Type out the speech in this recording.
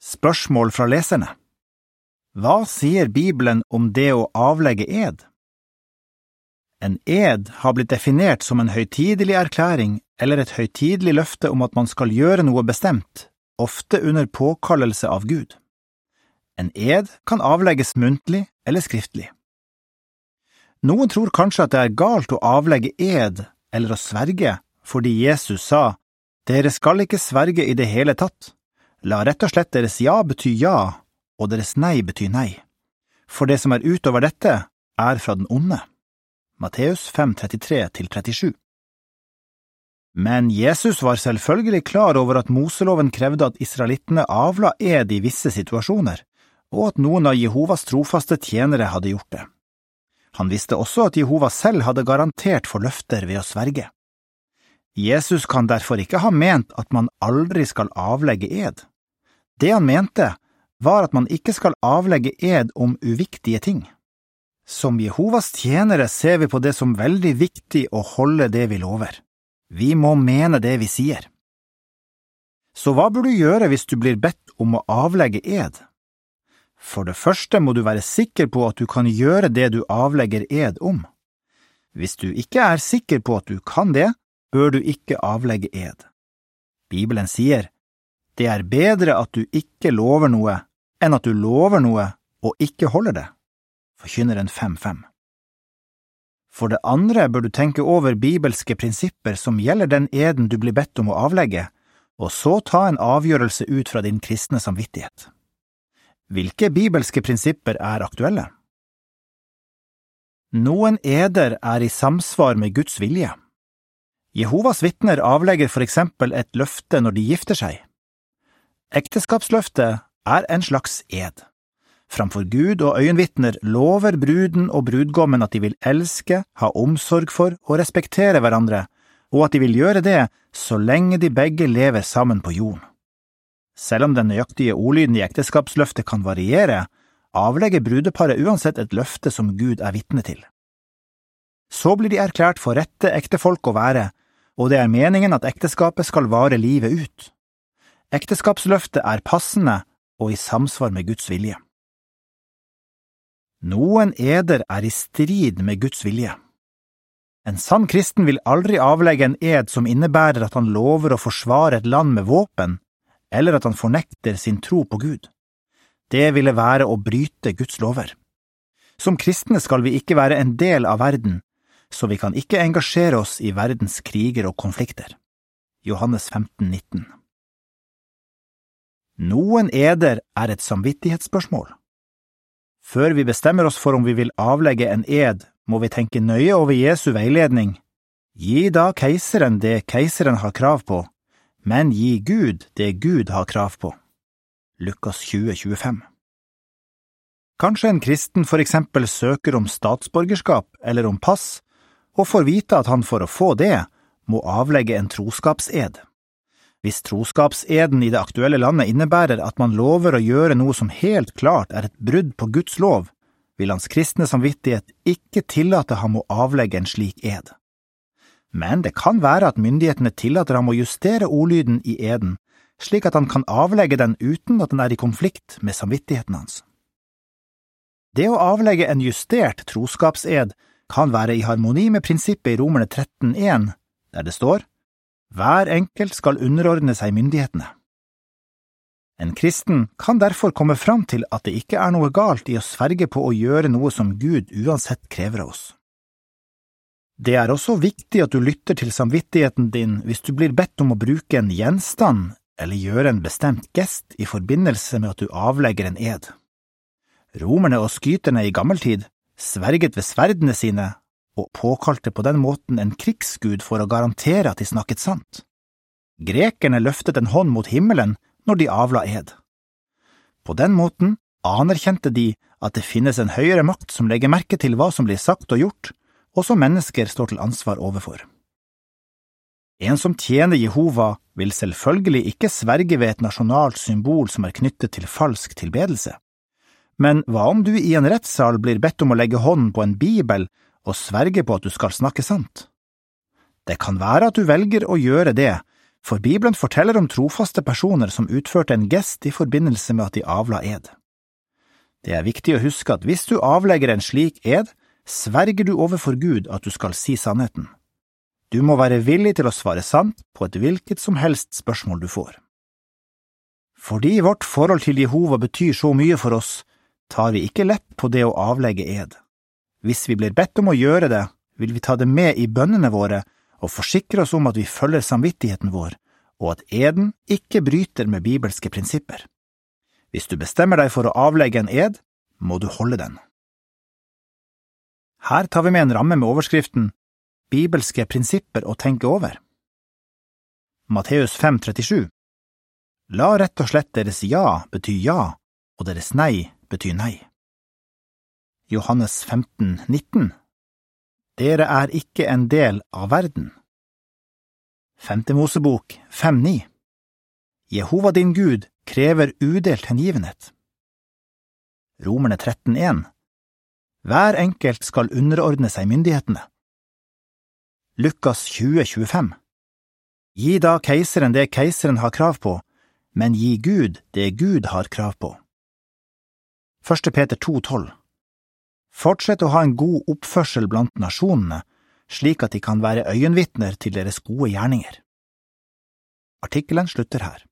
Spørsmål fra leserne Hva sier Bibelen om det å avlegge ed? En ed har blitt definert som en høytidelig erklæring eller et høytidelig løfte om at man skal gjøre noe bestemt, ofte under påkallelse av Gud. En ed kan avlegges muntlig eller skriftlig. Noen tror kanskje at det er galt å avlegge ed eller å sverge fordi Jesus sa, Dere skal ikke sverge i det hele tatt. La rett og slett deres ja bety ja, og deres nei bety nei. For det som er utover dette, er fra den onde. Matteus 5.33–37 Men Jesus var selvfølgelig klar over at Moseloven krevde at israelittene avla ed i visse situasjoner, og at noen av Jehovas trofaste tjenere hadde gjort det. Han visste også at Jehova selv hadde garantert for løfter ved å sverge. Jesus kan derfor ikke ha ment at man aldri skal avlegge ed. Det han mente, var at man ikke skal avlegge ed om uviktige ting. Som Jehovas tjenere ser vi på det som veldig viktig å holde det vi lover. Vi må mene det vi sier. Så hva bør du gjøre hvis du blir bedt om å avlegge ed? For det første må du være sikker på at du kan gjøre det du avlegger ed om. Hvis du ikke er sikker på at du kan det, bør du ikke avlegge ed. Bibelen sier, det er bedre at du ikke lover noe enn at du lover noe og ikke holder det. Forkynneren 5.5 For det andre bør du tenke over bibelske prinsipper som gjelder den eden du blir bedt om å avlegge, og så ta en avgjørelse ut fra din kristne samvittighet. Hvilke bibelske prinsipper er aktuelle? Noen eder er i samsvar med Guds vilje. Jehovas vitner avlegger for eksempel et løfte når de gifter seg. Ekteskapsløftet er en slags ed. Framfor Gud og øyenvitner lover bruden og brudgommen at de vil elske, ha omsorg for og respektere hverandre, og at de vil gjøre det så lenge de begge lever sammen på jorden. Selv om den nøyaktige ordlyden i ekteskapsløftet kan variere, avlegger brudeparet uansett et løfte som Gud er vitne til. Så blir de erklært for rette ektefolk å være, og det er meningen at ekteskapet skal vare livet ut. Ekteskapsløftet er passende og i samsvar med Guds vilje. Noen eder er i strid med Guds vilje. En sann kristen vil aldri avlegge en ed som innebærer at han lover å forsvare et land med våpen, eller at han fornekter sin tro på Gud. Det ville være å bryte Guds lover. Som kristne skal vi ikke være en del av verden, så vi kan ikke engasjere oss i verdens kriger og konflikter. Johannes 15, 19 Noen eder er et samvittighetsspørsmål. Før vi bestemmer oss for om vi vil avlegge en ed, må vi tenke nøye over Jesu veiledning. Gi da keiseren det keiseren har krav på, men gi Gud det Gud har krav på. Lukas 20, 25 Kanskje en kristen for eksempel søker om statsborgerskap eller om pass, og får vite at han for å få det må avlegge en troskapsed. Hvis troskapseden i det aktuelle landet innebærer at man lover å gjøre noe som helt klart er et brudd på Guds lov, vil hans kristne samvittighet ikke tillate ham å avlegge en slik ed. Men det kan være at myndighetene tillater ham å justere ordlyden i eden, slik at han kan avlegge den uten at den er i konflikt med samvittigheten hans. Det å avlegge en justert troskapsed kan være i harmoni med prinsippet i Romerne 13.1, der det står Hver enkelt skal underordne seg myndighetene. En kristen kan derfor komme fram til at det ikke er noe galt i å sverge på å gjøre noe som Gud uansett krever av oss. Det er også viktig at du lytter til samvittigheten din hvis du blir bedt om å bruke en gjenstand eller gjøre en bestemt gest i forbindelse med at du avlegger en ed. Romerne og skyterne i gammeltid sverget ved sverdene sine og påkalte på den måten en krigsgud for å garantere at de snakket sant. Grekerne løftet en hånd mot himmelen når de avla ed. På den måten anerkjente de at det finnes en høyere makt som legger merke til hva som blir sagt og gjort, og som mennesker står til ansvar overfor. En som tjener Jehova, vil selvfølgelig ikke sverge ved et nasjonalt symbol som er knyttet til falsk tilbedelse. Men hva om du i en rettssal blir bedt om å legge hånden på en bibel og sverge på at du skal snakke sant? Det kan være at du velger å gjøre det, for Bibelen forteller om trofaste personer som utførte en gest i forbindelse med at de avla ed. Det er viktig å huske at hvis du avlegger en slik ed, sverger du overfor Gud at du skal si sannheten. Du må være villig til å svare sant på et hvilket som helst spørsmål du får. Fordi vårt forhold til Jehova betyr så mye for oss, tar vi ikke lett på det å avlegge ed. Hvis vi blir bedt om å gjøre det, vil vi ta det med i bønnene våre og forsikre oss om at vi følger samvittigheten vår, og at eden ikke bryter med bibelske prinsipper. Hvis du bestemmer deg for å avlegge en ed, må du holde den. Her tar vi med en ramme med overskriften Bibelske prinsipper å tenke over. Matteus 5,37 La rett og slett deres ja bety ja, og deres nei bety nei. Johannes 15, 19 Dere er ikke en del av verden. Femte Mosebok 5.9 Jehova din Gud krever udelt hengivenhet. Romerne 13.1 Hver enkelt skal underordne seg myndighetene. Lukas 20.25 Gi da keiseren det keiseren har krav på, men gi Gud det Gud har krav på. Første Peter 2.12 Fortsett å ha en god oppførsel blant nasjonene, slik at de kan være øyenvitner til deres gode gjerninger. Artikkelen slutter her.